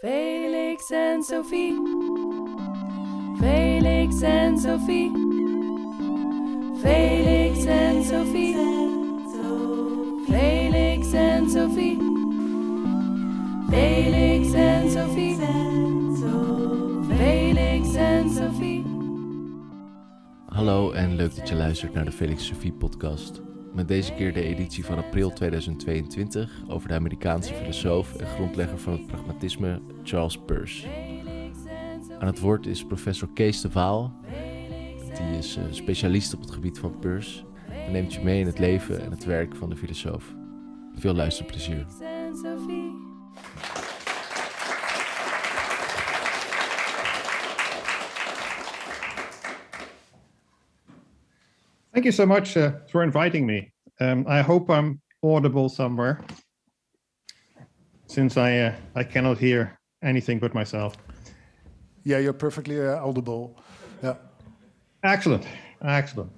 Felix en Sophie. Felix en Sophie. Felix en Sophie. Felix en Sophie. Felix en Sophie. Felix en Sophie. Hallo en leuk dat je luistert naar de Felix Sophie podcast. Met deze keer de editie van april 2022 over de Amerikaanse filosoof en grondlegger van het pragmatisme Charles Peirce. Aan het woord is professor Kees de Waal. Die is eh, specialist op het gebied van Peirce en neemt je mee in het leven en het werk van de filosoof. Veel luisterplezier. Thank you so much uh, for inviting me. Um, I hope I'm audible somewhere, since I uh, I cannot hear anything but myself. Yeah, you're perfectly uh, audible. Yeah. Excellent, excellent.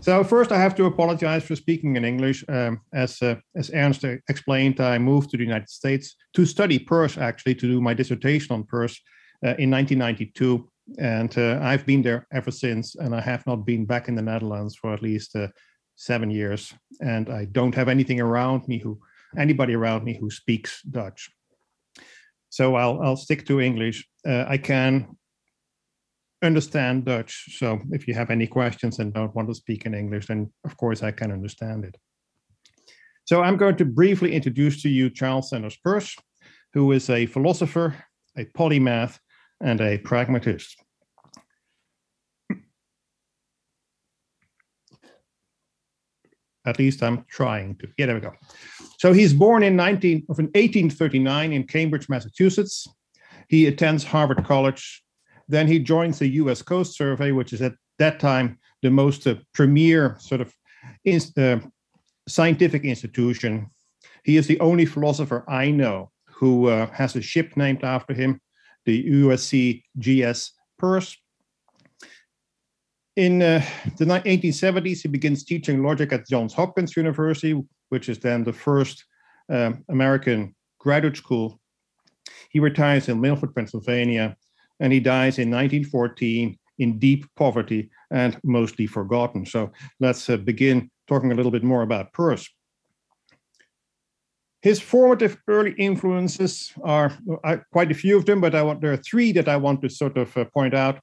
So first, I have to apologize for speaking in English. Um, as uh, as Ernst explained, I moved to the United States to study Peirce, actually, to do my dissertation on Peirce uh, in 1992, and uh, I've been there ever since. And I have not been back in the Netherlands for at least uh, seven years, and I don't have anything around me who anybody around me who speaks Dutch. So I'll I'll stick to English. Uh, I can understand Dutch. So if you have any questions and don't want to speak in English, then of course I can understand it. So I'm going to briefly introduce to you Charles Sanders Peirce, who is a philosopher, a polymath, and a pragmatist. At least I'm trying to. Yeah, there we go. So he's born in 19 of in 1839 in Cambridge, Massachusetts. He attends Harvard College. Then he joins the U.S. Coast Survey, which is at that time the most uh, premier sort of ins- uh, scientific institution. He is the only philosopher I know who uh, has a ship named after him, the USC GS Peirce. In uh, the ni- 1870s, he begins teaching logic at Johns Hopkins University, which is then the first um, American graduate school. He retires in Milford, Pennsylvania, and he dies in 1914 in deep poverty and mostly forgotten. So let's uh, begin talking a little bit more about Peirce. His formative early influences are uh, quite a few of them, but I want there are three that I want to sort of uh, point out.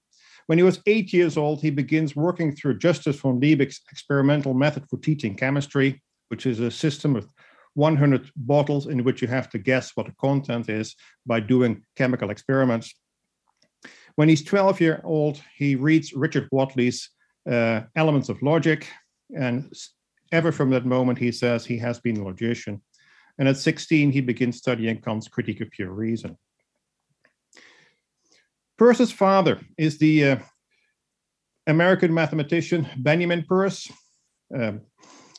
When he was eight years old, he begins working through Justus von Liebig's experimental method for teaching chemistry, which is a system of 100 bottles in which you have to guess what the content is by doing chemical experiments. When he's 12 year old, he reads Richard Whately's uh, Elements of Logic, and ever from that moment, he says he has been a logician. And at 16, he begins studying Kant's Critique of Pure Reason. Peirce's father is the uh, American mathematician Benjamin Peirce. Um,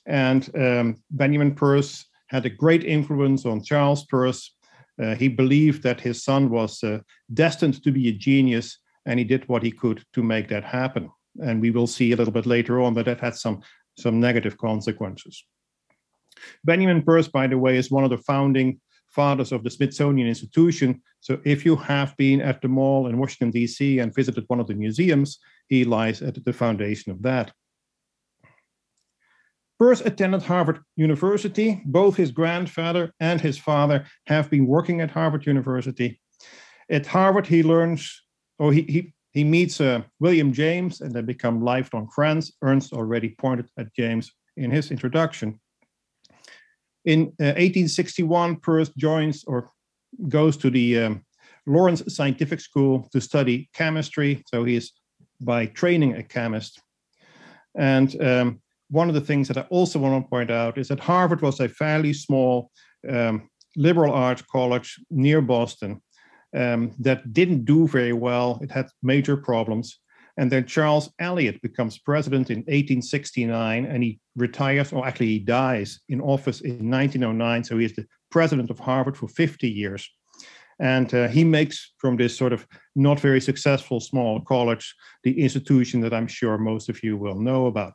and um, Benjamin Peirce had a great influence on Charles Peirce. Uh, he believed that his son was uh, destined to be a genius, and he did what he could to make that happen. And we will see a little bit later on that that had some, some negative consequences. Benjamin Peirce, by the way, is one of the founding fathers of the Smithsonian Institution. So if you have been at the mall in Washington, D.C., and visited one of the museums, he lies at the foundation of that. Peirce attended Harvard University. Both his grandfather and his father have been working at Harvard University. At Harvard, he learns, or he, he, he meets uh, William James, and they become lifelong friends. Ernst already pointed at James in his introduction. In uh, 1861, Peirce joins or goes to the um, Lawrence Scientific School to study chemistry. So he is by training a chemist. And um, one of the things that I also want to point out is that Harvard was a fairly small um, liberal arts college near Boston um, that didn't do very well. It had major problems. And then Charles Eliot becomes president in 1869 and he retires, or actually he dies in office in 1909. So he is the president of Harvard for 50 years. And uh, he makes from this sort of not very successful small college the institution that I'm sure most of you will know about.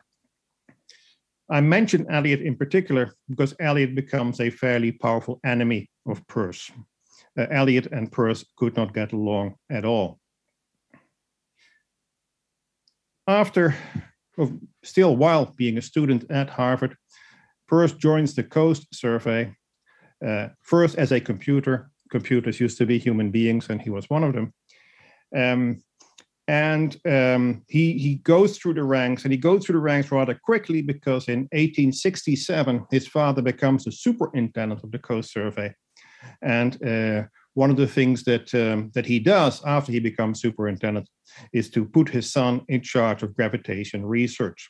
I mention Eliot in particular because Eliot becomes a fairly powerful enemy of Peirce. uh, Eliot and Peirce could not get along at all. After, still while being a student at Harvard, Peirce joins the Coast Survey, uh, first as a computer. Computers used to be human beings, and he was one of them. Um, and um, he he goes through the ranks, and he goes through the ranks rather quickly because in 1867 his father becomes the superintendent of the Coast Survey, and uh, one of the things that um, that he does after he becomes superintendent is to put his son in charge of gravitation research,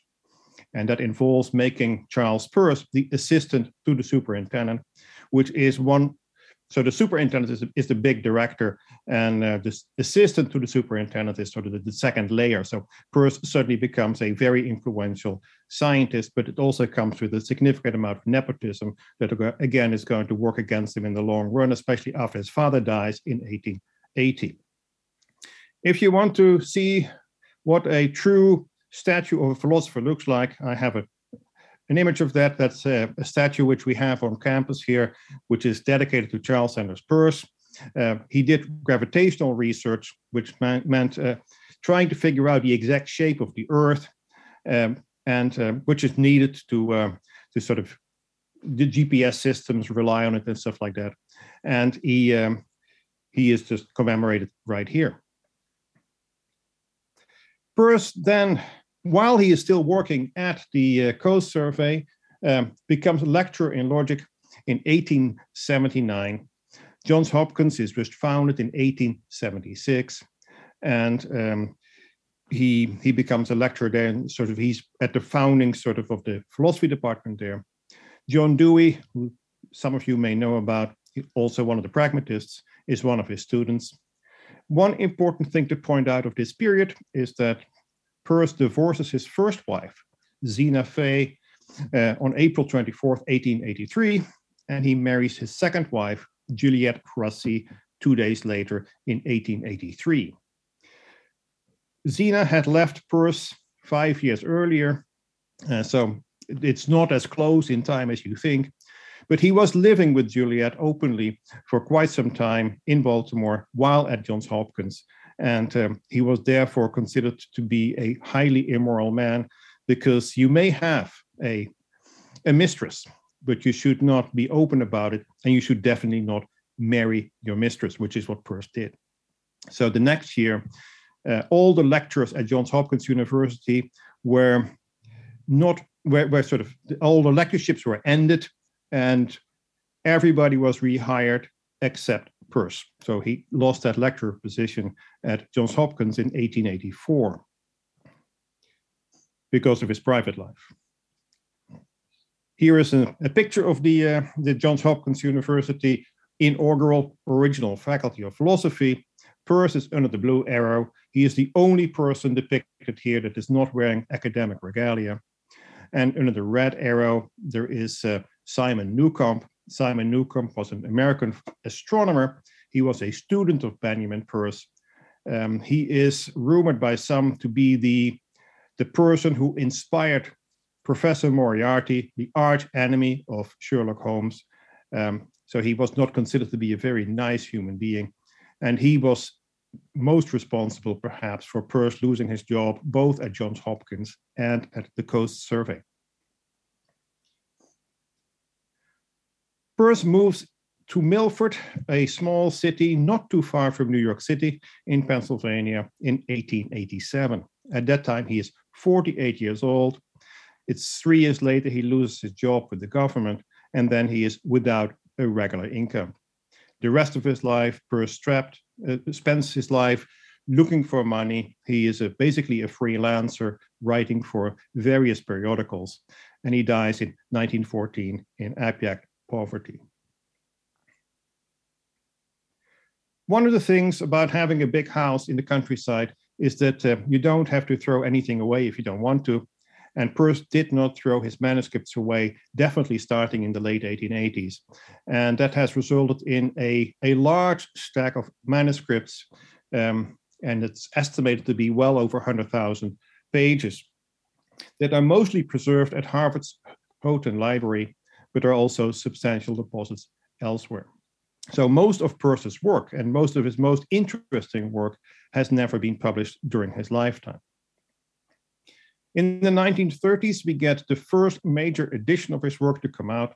and that involves making Charles Peirce the assistant to the superintendent, which is one so the superintendent is, is the big director, and uh, the assistant to the superintendent is sort of the, the, second layer. So Peirce certainly becomes a very influential scientist, but it also comes with a significant amount of nepotism that again is going to work against him in the long run, especially after his father dies in 1880. If you want to see what a true statue of a philosopher looks like, I have a an image of that. That's a, a, statue which we have on campus here, which is dedicated to Charles Sanders Peirce. Uh, he did gravitational research, which man, meant uh, trying to figure out the exact shape of the Earth, um, and uh, which is needed to uh, to sort of the GPS systems rely on it and stuff like that. And he um, he is just commemorated right here. Peirce then while he is still working at the uh, Coast Survey, um, becomes a lecturer in logic in 1879. Johns Hopkins is just founded in 1876, and um, he he becomes a lecturer there. And sort of he's at the founding sort of of the philosophy department there. John Dewey, who some of you may know about, also one of the pragmatists, is one of his students. One important thing to point out of this period is that Peirce divorces his first wife, Zina Fay, uh, on April 24, 1883, and he marries his second wife, Juliette Froissy, two days later in 1883. Zina had left Peirce five years earlier, uh, so it's not as close in time as you think. But he was living with Juliette openly for quite some time in Baltimore while at Johns Hopkins and um, he was therefore considered to be a highly immoral man because you may have a, a mistress, but you should not be open about it, and you should definitely not marry your mistress, which is what Peirce did. So the next year, uh, all the lecturers at Johns Hopkins University were not where, where sort of all the lectureships were ended, and everybody was rehired except Peirce. So he lost that lecturer position at Johns Hopkins in 1884 because of his private life. Here is a, a picture of the, uh, the Johns Hopkins University inaugural original faculty of philosophy. Peirce is under the blue arrow. He is the only person depicted here that is not wearing academic regalia. And under the red arrow, there is uh, Simon Newcomb, Simon Newcomb was an American astronomer. He was a student of Benjamin Peirce. Um, he is rumored by some to be the, the person who inspired Professor Moriarty, the arch enemy of Sherlock Holmes. Um, so he was not considered to be a very nice human being. And he was most responsible, perhaps, for Peirce losing his job both at Johns Hopkins and at the Coast Survey. Peirce moves to Milford, a small city not too far from New York City in Pennsylvania in 1887. At that time, he is 48 years old. It's three years later he loses his job with the government, and then he is without a regular income. The rest of his life, trapped, uh, spends his life looking for money. He is a, basically a freelancer writing for various periodicals, and he dies in 1914 in abject poverty. One of the things about having a big house in the countryside is that uh, you don't have to throw anything away if you don't want to. And Peirce did not throw his manuscripts away, definitely starting in the late 1880s. And that has resulted in a, a large stack of manuscripts, um, and it's estimated to be well over 100,000 pages that are mostly preserved at Harvard's Houghton Library but there are also substantial deposits elsewhere. So most of Peirce's work and most of his most interesting work has never been published during his lifetime. In the 1930s, we get the first major edition of his work to come out,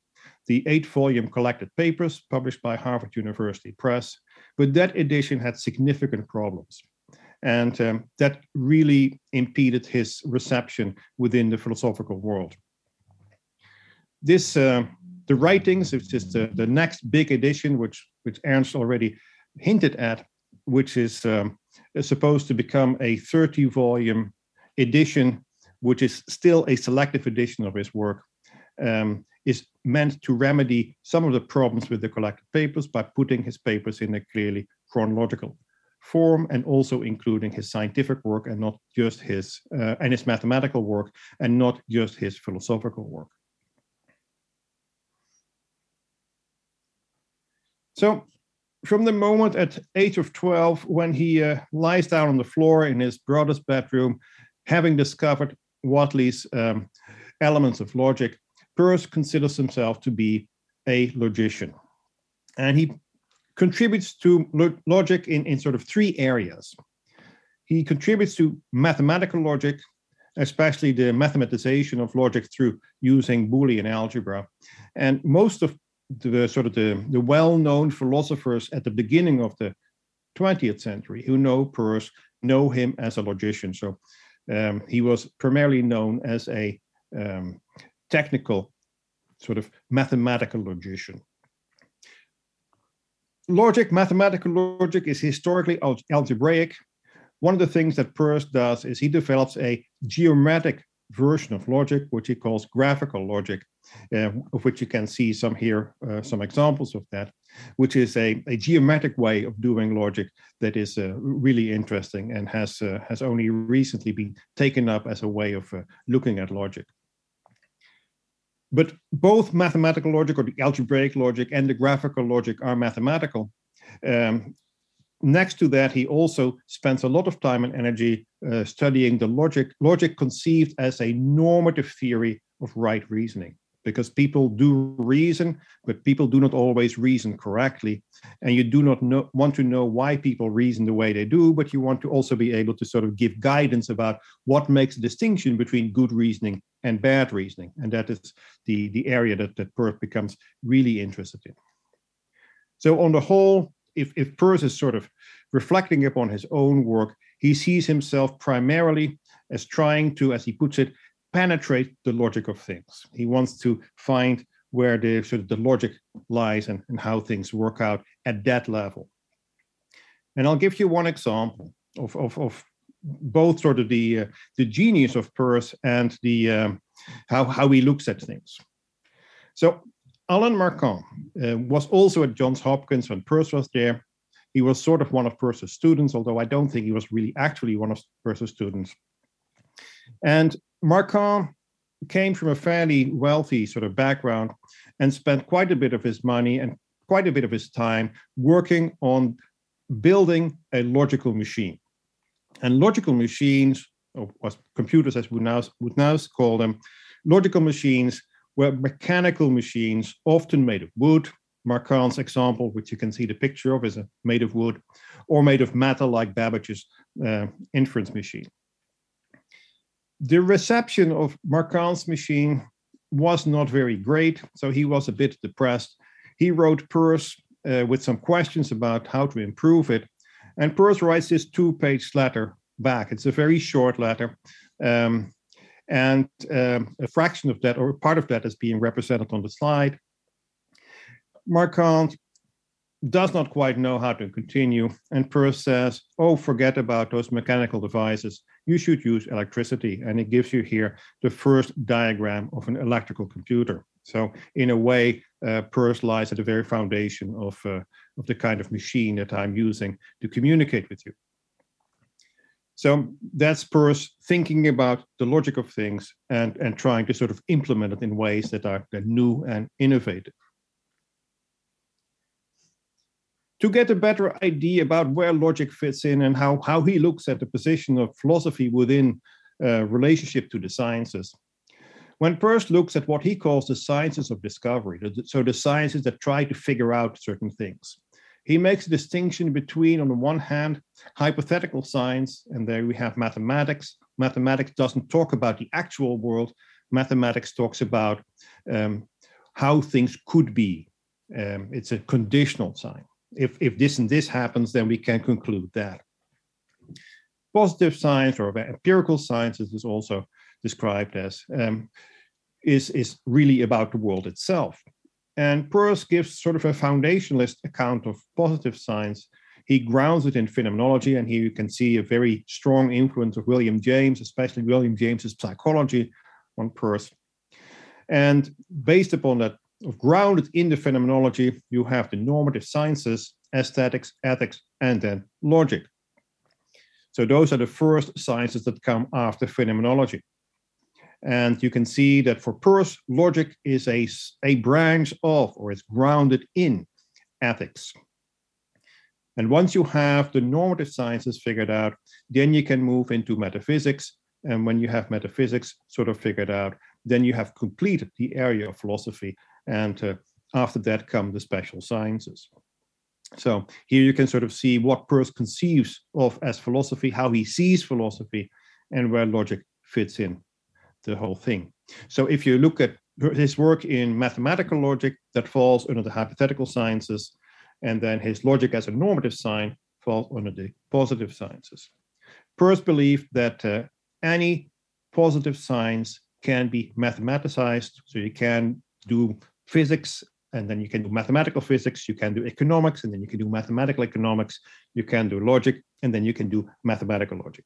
the eight volume collected papers published by Harvard University Press. But that edition had significant problems. And um, that really impeded his reception within the philosophical world. This, uh, the writings, which is the, the next big edition, which, which Ernst already hinted at, which is, um, supposed to become a 30 volume edition which is still a selective edition of his work, um, is meant to remedy some of the problems with the collected papers by putting his papers in a clearly chronological form and also including his scientific work and not just his uh, and his mathematical work and not just his philosophical work. So from the moment at age of 12 when he uh, lies down on the floor in his brother's bedroom having discovered Whately's um, elements of logic, Peirce considers himself to be a logician. And he contributes to lo- logic in, in sort of three areas. He contributes to mathematical logic, especially the mathematization of logic through using Boolean algebra. And most of the sort of the, the well-known philosophers at the beginning of the 20th century who know Peirce know him as a logician. So um, he was primarily known as a um, technical, sort of mathematical logician. Logic, mathematical logic, is historically algebraic. One of the things that Peirce does is he develops a geometric version of logic, which he calls graphical logic, uh, of which you can see some here, uh, some examples of that, which is a, a geometric way of doing logic that is uh, really interesting and has, uh, has only recently been taken up as a way of uh, looking at logic. But both mathematical logic or the algebraic logic and the graphical logic are mathematical. Um, next to that, he also spends a lot of time and energy uh, studying the logic, logic conceived as a normative theory of right reasoning. Because people do reason, but people do not always reason correctly. And you do not know, want to know why people reason the way they do, but you want to also be able to sort of give guidance about what makes a distinction between good reasoning and bad reasoning. And that is the, the area that, that Peirce becomes really interested in. So, on the whole, if, if Peirce is sort of reflecting upon his own work, he sees himself primarily as trying to, as he puts it, penetrate the logic of things. He wants to find where the sort of the logic lies and, and how things work out at that level. And I'll give you one example of, of, of both sort of the uh, the genius of Peirce and the um, how how he looks at things. So Allan Marquand uh, was also at Johns Hopkins when Peirce was there. He was sort of one of Peirce's students, although I don't think he was really actually one of Peirce's students. And Marquand came from a fairly wealthy sort of background and spent quite a bit of his money and quite a bit of his time working on building a logical machine. And logical machines, or computers as we now would now call them, logical machines were mechanical machines, often made of wood. Marquand's example, which you can see the picture of, is made of wood, or made of metal, like Babbage's uh, inference machine. The reception of Marquand's machine was not very great, so he was a bit depressed. He wrote Peirce uh, with some questions about how to improve it, and Peirce writes this two-page letter back. It's a very short letter. Um, and um, a fraction of that, or part of that, is being represented on the slide. Marquand does not quite know how to continue, and Peirce says, Oh, forget about those mechanical devices. You should use electricity. And it gives you here the first diagram of an electrical computer. So, in a way, uh, Peirce lies at the very foundation of, uh, of the kind of machine that I'm using to communicate with you. So that's Peirce thinking about the logic of things and, and trying to sort of implement it in ways that are, that new and innovative. To get a better idea about where logic fits in and how, how he looks at the position of philosophy within uh, relationship to the sciences, When Peirce looks at what he calls the sciences of discovery, so the sciences that try to figure out certain things, he makes a distinction between, on the one hand, hypothetical science, and there we have mathematics. Mathematics doesn't talk about the actual world. Mathematics talks about um, how things could be. Um, it's a conditional sign. If, if this and this happens, then we can conclude that. Positive science or empirical science is also described as um, is, is really about the world itself. And Peirce gives sort of a foundationalist account of positive science. He grounds it in phenomenology, and here you can see a very strong influence of William James, especially William James's psychology on Peirce. And based upon that, grounded in the phenomenology, you have the normative sciences, aesthetics, ethics, and then logic. So those are the first sciences that come after phenomenology. And you can see that for Peirce, logic is a, a branch of or is grounded in ethics. And once you have the normative sciences figured out, then you can move into metaphysics. And when you have metaphysics sort of figured out, then you have completed the area of philosophy. And uh, after that come the special sciences. So here you can sort of see what Peirce conceives of as philosophy, how he sees philosophy, and where logic fits in the whole thing. So if you look at his work in mathematical logic, that falls under the hypothetical sciences, and then his logic as a normative sign falls under the positive sciences. Peirce believed that uh, any positive science can be mathematicized, so you can do physics and then you can do mathematical physics, you can do economics, and then you can do mathematical economics, you can do logic, and then you can do mathematical logic.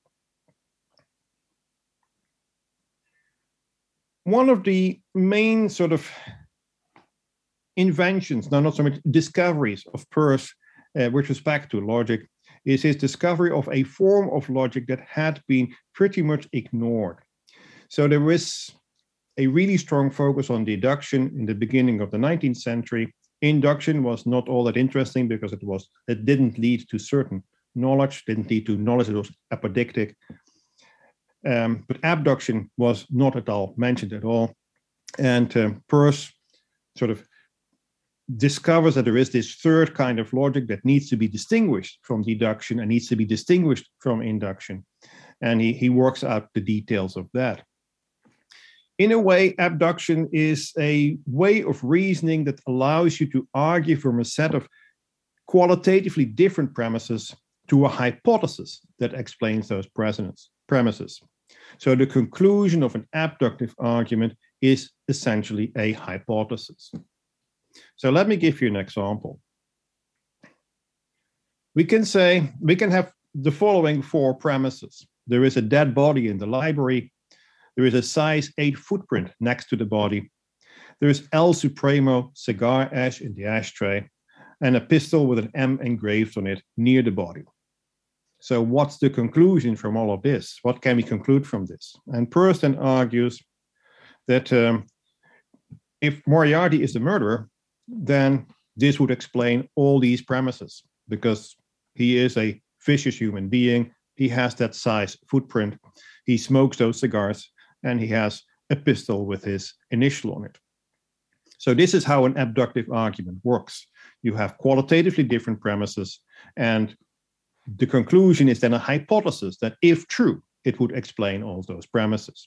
One of the main sort of inventions, no, not so much discoveries of Peirce uh, with respect to logic, is his discovery of a form of logic that had been pretty much ignored. So there was a really strong focus on deduction in the beginning of the 19th century. Induction was not all that interesting because it was it didn't lead to certain knowledge, didn't lead to knowledge that was apodictic. Um, but abduction was not at all mentioned at all. And um, Peirce sort of discovers that there is this third kind of logic that needs to be distinguished from deduction and needs to be distinguished from induction. And he, he works out the details of that. In a way, abduction is a way of reasoning that allows you to argue from a set of qualitatively different premises to a hypothesis that explains those premises. So the conclusion of an abductive argument is essentially a hypothesis. So let me give you an example. We can say, we can have the following four premises. There is a dead body in the library. There is a size 8 footprint next to the body. There is El Supremo cigar ash in the ashtray and a pistol with an M engraved on it near the body. So, what's the conclusion from all of this? What can we conclude from this? And then argues that um, if Moriarty is the murderer, then this would explain all these premises because he is a vicious human being. He has that size footprint. He smokes those cigars and he has a pistol with his initial on it. So, this is how an abductive argument works. You have qualitatively different premises, and the conclusion is then a hypothesis that, if true, it would explain all those premises.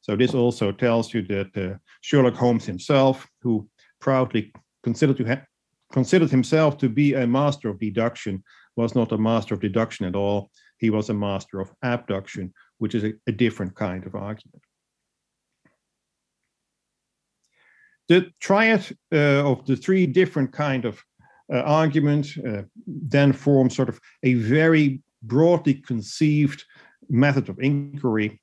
So this also tells you that uh, Sherlock Holmes himself, who proudly considered to considered himself to be a master of deduction, was not a master of deduction at all. He was a master of abduction, which is a, a different kind of argument. The triad uh, of the three different kind of argument uh, then forms sort of a very broadly conceived method of inquiry.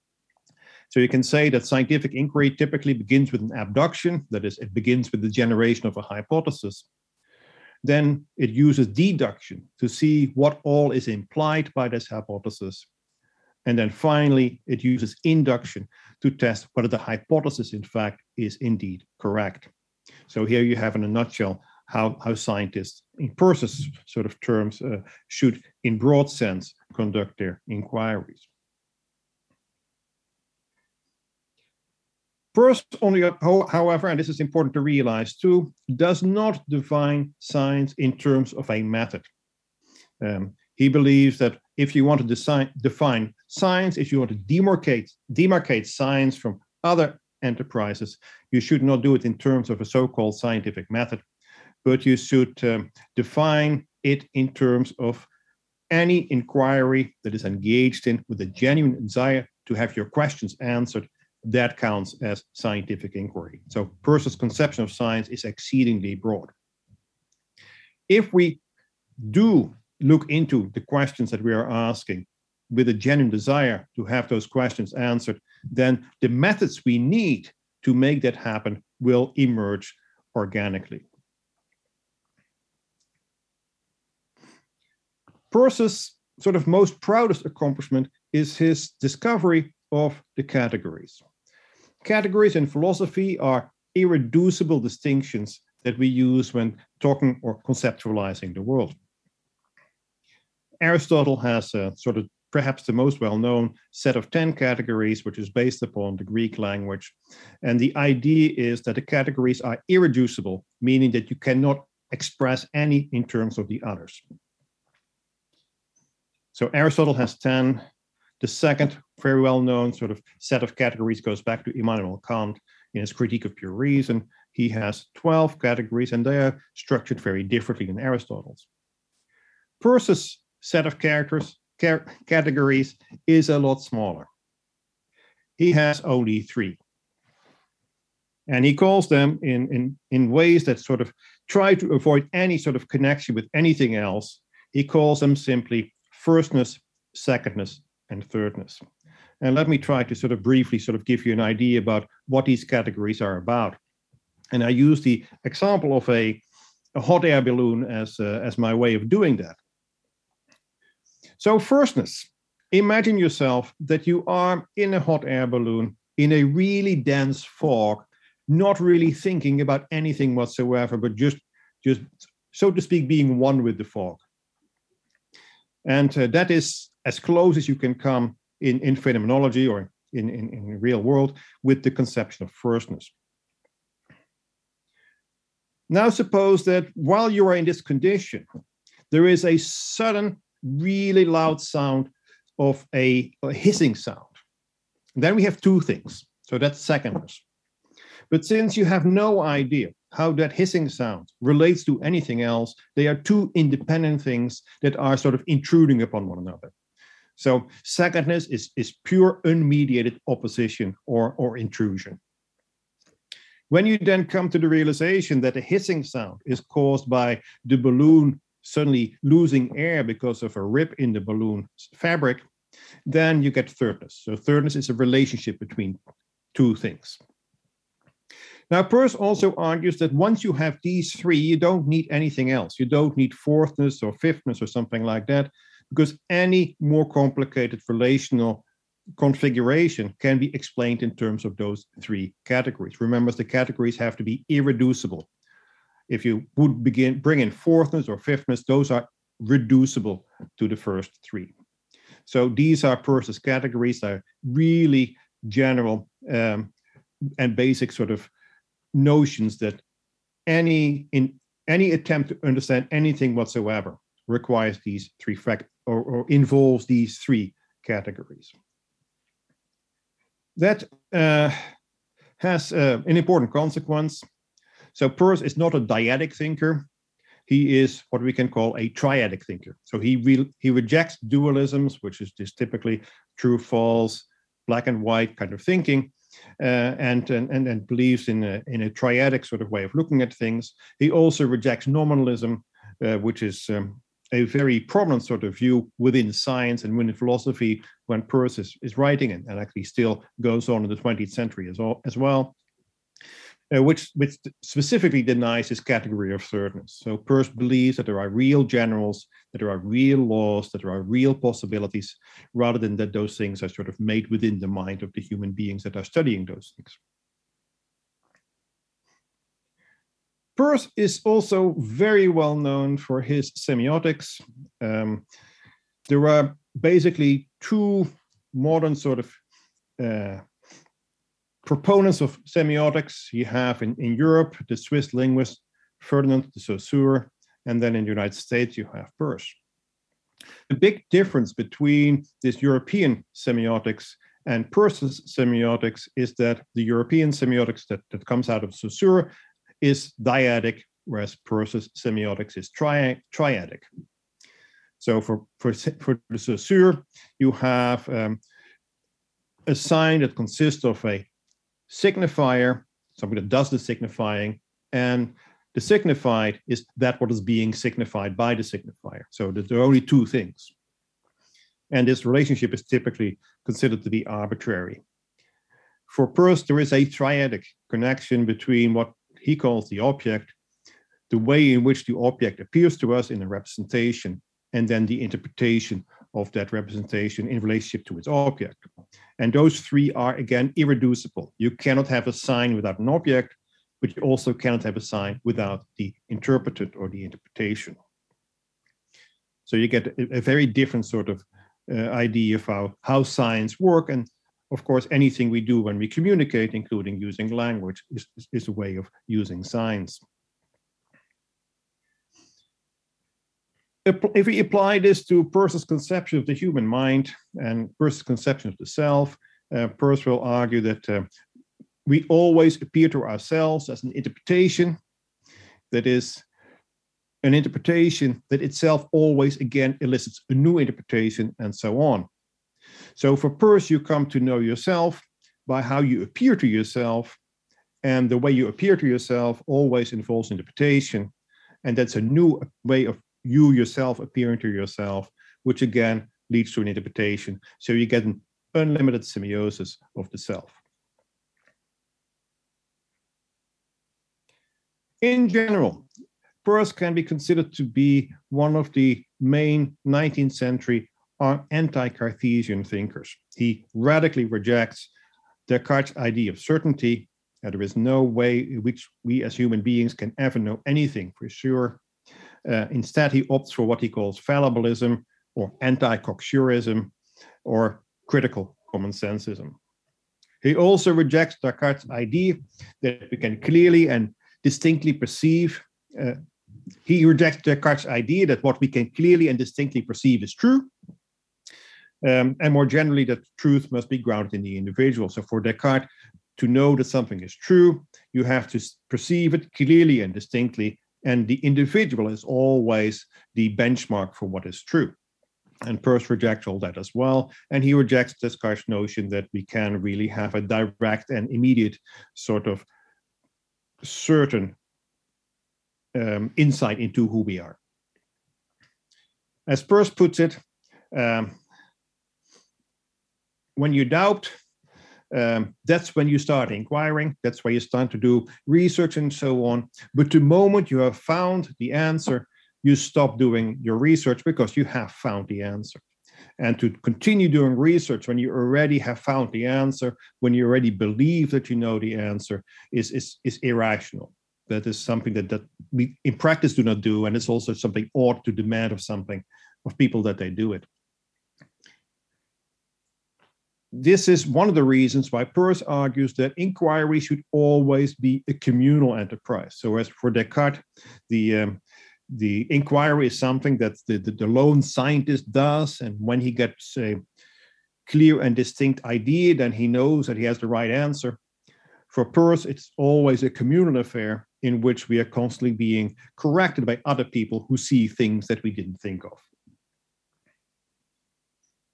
So you can say that scientific inquiry typically begins with an abduction, that is, it begins with the generation of a hypothesis. Then it uses deduction to see what all is implied by this hypothesis. And then finally, it uses induction to test whether the hypothesis, in fact, is indeed correct. So here you have, in a nutshell, how, how scientists, in Peirce's sort of terms, uh, should, in broad sense, conduct their inquiries. Peirce, however, and this is important to realize too, does not define science in terms of a method. Um, he believes that if you want to design, define science, if you want to demarcate, demarcate science from other enterprises, you should not do it in terms of a so called scientific method, but you should um, define it in terms of any inquiry that is engaged in with a genuine desire to have your questions answered. That counts as scientific inquiry. So, Peirce's conception of science is exceedingly broad. If we do look into the questions that we are asking with a genuine desire to have those questions answered, then the methods we need to make that happen will emerge organically. Peirce's sort of most proudest accomplishment is his discovery of the categories. Categories in philosophy are irreducible distinctions that we use when talking or conceptualizing the world. Aristotle has a sort of perhaps the most well known set of 10 categories, which is based upon the Greek language. And the idea is that the categories are irreducible, meaning that you cannot express any in terms of the others. So Aristotle has 10. The second, very well known sort of set of categories goes back to Immanuel Kant in his Critique of Pure Reason. He has 12 categories, and they are structured very differently than Aristotle's. Peirce's set of characters categories is a lot smaller. He has only three. And he calls them in, in, in ways that sort of try to avoid any sort of connection with anything else. He calls them simply firstness, secondness, and thirdness. And let me try to sort of briefly sort of give you an idea about what these categories are about. And I use the example of a, a hot air balloon as, uh, as my way of doing that. So, firstness, imagine yourself that you are in a hot air balloon in a really dense fog, not really thinking about anything whatsoever, but just, just so to speak, being one with the fog. And uh, that is as close as you can come in, in phenomenology or in, in, in real world with the conception of firstness. Now, suppose that while you are in this condition, there is a sudden really loud sound of a, a hissing sound. And then we have two things. So that's secondness. But since you have no idea how that hissing sound relates to anything else, they are two independent things that are sort of intruding upon one another. So secondness is, is pure unmediated opposition or, or intrusion. When you then come to the realization that the hissing sound is caused by the balloon suddenly losing air because of a rip in the balloon fabric, then you get thirdness. So thirdness is a relationship between two things. Now, Peirce also argues that once you have these three, you don't need anything else. You don't need fourthness or fifthness or something like that, because any more complicated relational configuration can be explained in terms of those three categories. Remember, the categories have to be irreducible if you would begin bring in fourthness or fifthness, those are reducible to the first three. So these are Peirce's categories. They're really general um, and basic sort of notions that any in any attempt to understand anything whatsoever requires these three fact or, or involves these three categories. That uh, has uh, an important consequence so Peirce is not a dyadic thinker. He is what we can call a triadic thinker. So he re- he rejects dualisms, which is just typically true, false, black and white kind of thinking, and, and and and believes in a in a triadic sort of way of looking at things. He also rejects nominalism, uh, which is um, a very prominent sort of view within science and within philosophy when Peirce is, is writing and, and actually still goes on in the 20th century as, all, as well uh, which, which specifically denies this category of thirdness. So Peirce believes that there are real generals, that there are real laws, that there are real possibilities, rather than that those things are sort of made within the mind of the human beings that are studying those things. Peirce is also very well known for his semiotics. Um, there are basically two modern sort of uh, proponents of semiotics you have in, in Europe the Swiss linguist Ferdinand de Saussure, and then in the United States you have Peirce. The big difference between this European semiotics and Peirce's semiotics is that the European semiotics that, that comes out of Saussure is dyadic, whereas Peirce's semiotics is tri- triadic. So for, for, for the Saussure, you have um, a sign that consists of a signifier, something that does the signifying, and the signified is that what is being signified by the signifier. So there are only two things. And this relationship is typically considered to be arbitrary. For Peirce, there is a triadic connection between what he calls the object, the way in which the object appears to us in a representation, and then the interpretation of that representation in relationship to its object. And those three are again irreducible. You cannot have a sign without an object, but you also cannot have a sign without the interpreted or the interpretation. So you get a, very different sort of uh, idea of how, how signs work. And of course, anything we do when we communicate, including using language, is, is a way of using signs. If we apply this to Peirce's conception of the human mind and Peirce's conception of the self, uh, Peirce will argue that uh, we always appear to ourselves as an interpretation that is an interpretation that itself always again elicits a new interpretation and so on. So for Peirce, you come to know yourself by how you appear to yourself, and the way you appear to yourself always involves interpretation, and that's a new way of you yourself appearing to yourself, which again leads to an interpretation. So you get an unlimited semiosis of the self. In general, Peirce can be considered to be one of the main 19th century anti-Cartesian thinkers. He radically rejects Descartes' idea of certainty, that there is no way in which we as human beings can ever know anything for sure. Uh, instead, he opts for what he calls fallibilism or anti-cocksurism or critical common sensism. He also rejects Descartes' idea that we can clearly and distinctly perceive. Uh, he rejects Descartes' idea that what we can clearly and distinctly perceive is true. Um, and more generally, that truth must be grounded in the individual. So for Descartes, to know that something is true, you have to perceive it clearly and distinctly. And the individual is always the benchmark for what is true. And Peirce rejects all that as well. And he rejects Descartes' notion that we can really have a direct and immediate sort of certain um, insight into who we are. As Peirce puts it, um, when you doubt, um, that's when you start inquiring. That's where you start to do research and so on. But the moment you have found the answer, you stop doing your research because you have found the answer. And to continue doing research when you already have found the answer, when you already believe that you know the answer, is, is, is irrational. That is something that, that we in practice do not do. And it's also something ought to demand of something of people that they do it this is one of the reasons why Peirce argues that inquiry should always be a communal enterprise. So, as for Descartes, the um, the inquiry is something that the, the, the, lone scientist does, and when he gets a clear and distinct idea, then he knows that he has the right answer. For Peirce, it's always a communal affair in which we are constantly being corrected by other people who see things that we didn't think of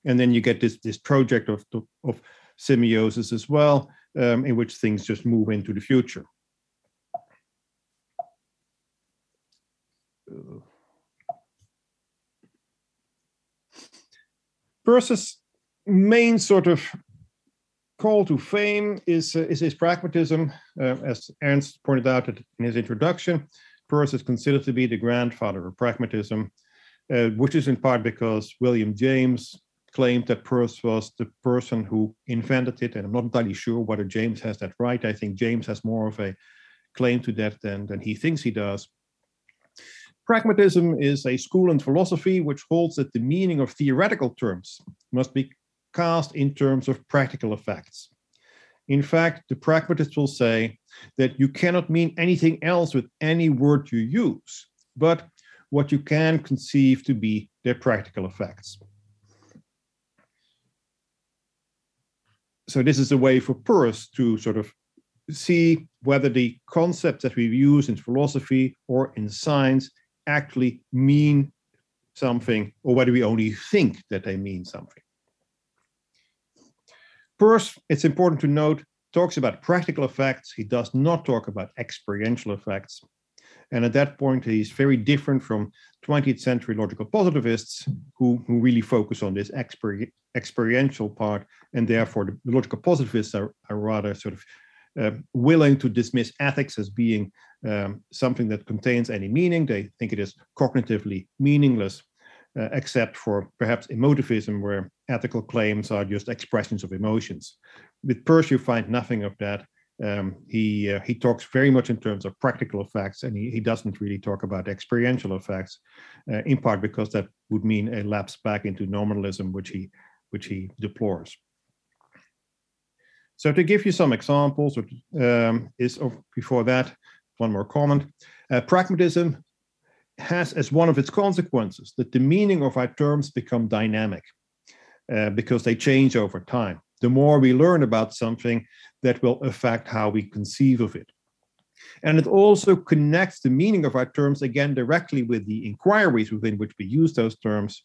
and then you get this this project of of semiosis as well, um, in which things just move into the future. Peirce's main sort of call to fame is, uh, is his pragmatism. Uh, as Ernst pointed out in his introduction, Peirce is considered to be the grandfather of pragmatism, uh, which is in part because William James claimed that Peirce was the person who invented it, and I'm not entirely sure whether James has that right. I think James has more of a claim to that than, than he thinks he does. Pragmatism is a school in philosophy which holds that the meaning of theoretical terms must be cast in terms of practical effects. In fact, the pragmatists will say that you cannot mean anything else with any word you use, but what you can conceive to be their practical effects. So, this is a way for Peirce to sort of see whether the concepts that we use in philosophy or in science actually mean something or whether we only think that they mean something. Peirce, it's important to note, talks about practical effects. He does not talk about experiential effects. And at that point, he's very different from 20th century logical positivists who, who really focus on this exper- experiential part. And therefore, the logical positivists are, are rather sort of uh, willing to dismiss ethics as being um, something that contains any meaning. They think it is cognitively meaningless, uh, except for perhaps emotivism, where ethical claims are just expressions of emotions. With Peirce, you find nothing of that. Um, he uh, he talks very much in terms of practical effects, and he, he doesn't really talk about experiential effects, uh, in part because that would mean a lapse back into nominalism, which he which he deplores. So to give you some examples, um, is before that one more comment. Uh, pragmatism has as one of its consequences that the meaning of our terms become dynamic uh, because they change over time. The more we learn about something, that will affect how we conceive of it. And it also connects the meaning of our terms again directly with the inquiries within which we use those terms,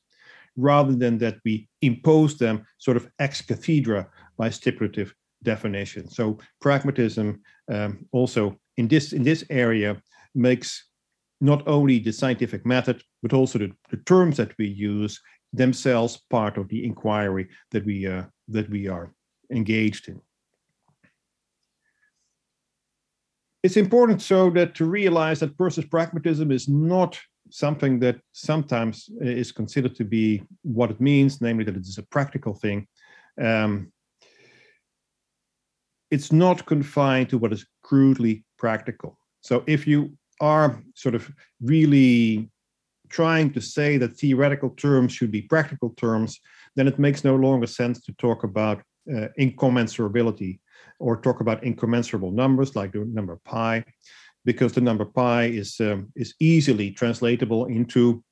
rather than that we impose them sort of ex cathedra by stipulative definition. So pragmatism um, also in this in this area makes not only the scientific method but also the, the terms that we use themselves part of the inquiry that we uh, that we are engaged in. It's important so that to realize that Peirce's pragmatism is not something that sometimes is considered to be what it means, namely that it is a practical thing. Um, it's not confined to what is crudely practical. So if you are sort of really trying to say that theoretical terms should be practical terms, then it makes no longer sense to talk about uh, incommensurability or talk about incommensurable numbers like the number pi, because the number pi is um, is easily translatable into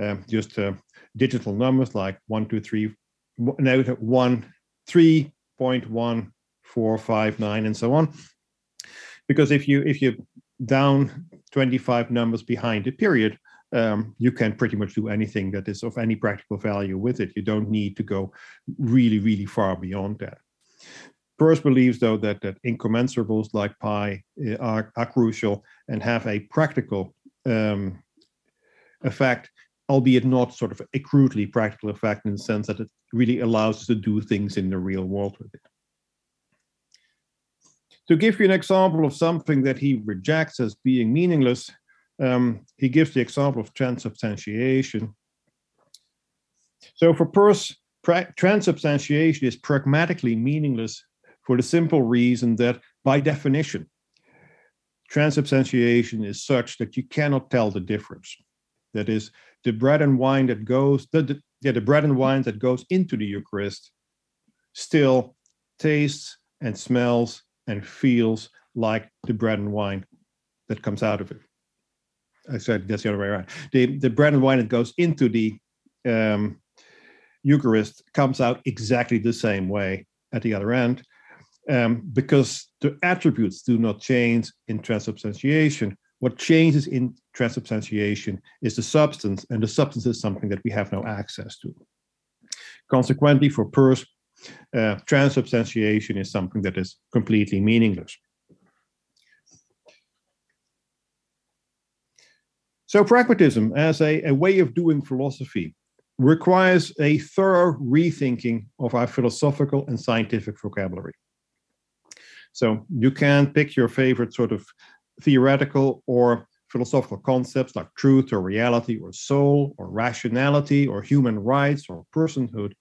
uh, just uh, digital numbers like one, two, three, one, three point one, four, five, nine, and so on. Because if you if you down 25 numbers behind a period, um, you can pretty much do anything that is of any practical value with it. You don't need to go really, really far beyond that. Peirce believes, though, that, that incommensurables like pi eh, are, are crucial and have a practical um, effect, albeit not sort of a crudely practical effect in the sense that it really allows us to do things in the real world with it. To give you an example of something that he rejects as being meaningless, um, he gives the example of transubstantiation. So for Peirce, transubstantiation is pragmatically meaningless for the simple reason that, by definition, transubstantiation is such that you cannot tell the difference. That is, the bread and wine that goes, the, the, yeah, the bread and wine that goes into the Eucharist still tastes and smells and feels like the bread and wine that comes out of it. I said that's the other way around. The the bread and wine that goes into the um, Eucharist comes out exactly the same way at the other end, um, because the attributes do not change in transubstantiation. What changes in transubstantiation is the substance, and the substance is something that we have no access to. Consequently, for Peirce, uh, transubstantiation is something that is completely meaningless. So, pragmatism as a, a way of doing philosophy requires a thorough rethinking of our philosophical and scientific vocabulary. So, you can pick your favorite sort of theoretical or philosophical concepts like truth or reality or soul or rationality or human rights or personhood.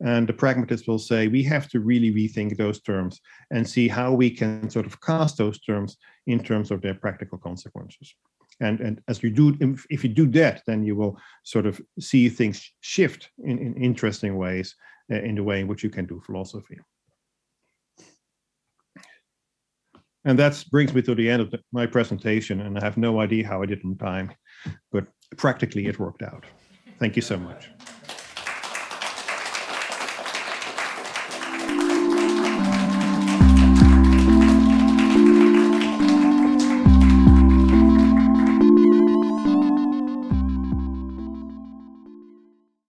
And the pragmatists will say we have to really rethink those terms and see how we can sort of cast those terms in terms of their practical consequences and and as you do if, if you do that then you will sort of see things shift in, in interesting ways uh, in the way in which you can do philosophy And that brings me to the end of the, my presentation, and I have no idea how I did on time, but practically it worked out. Thank you so much.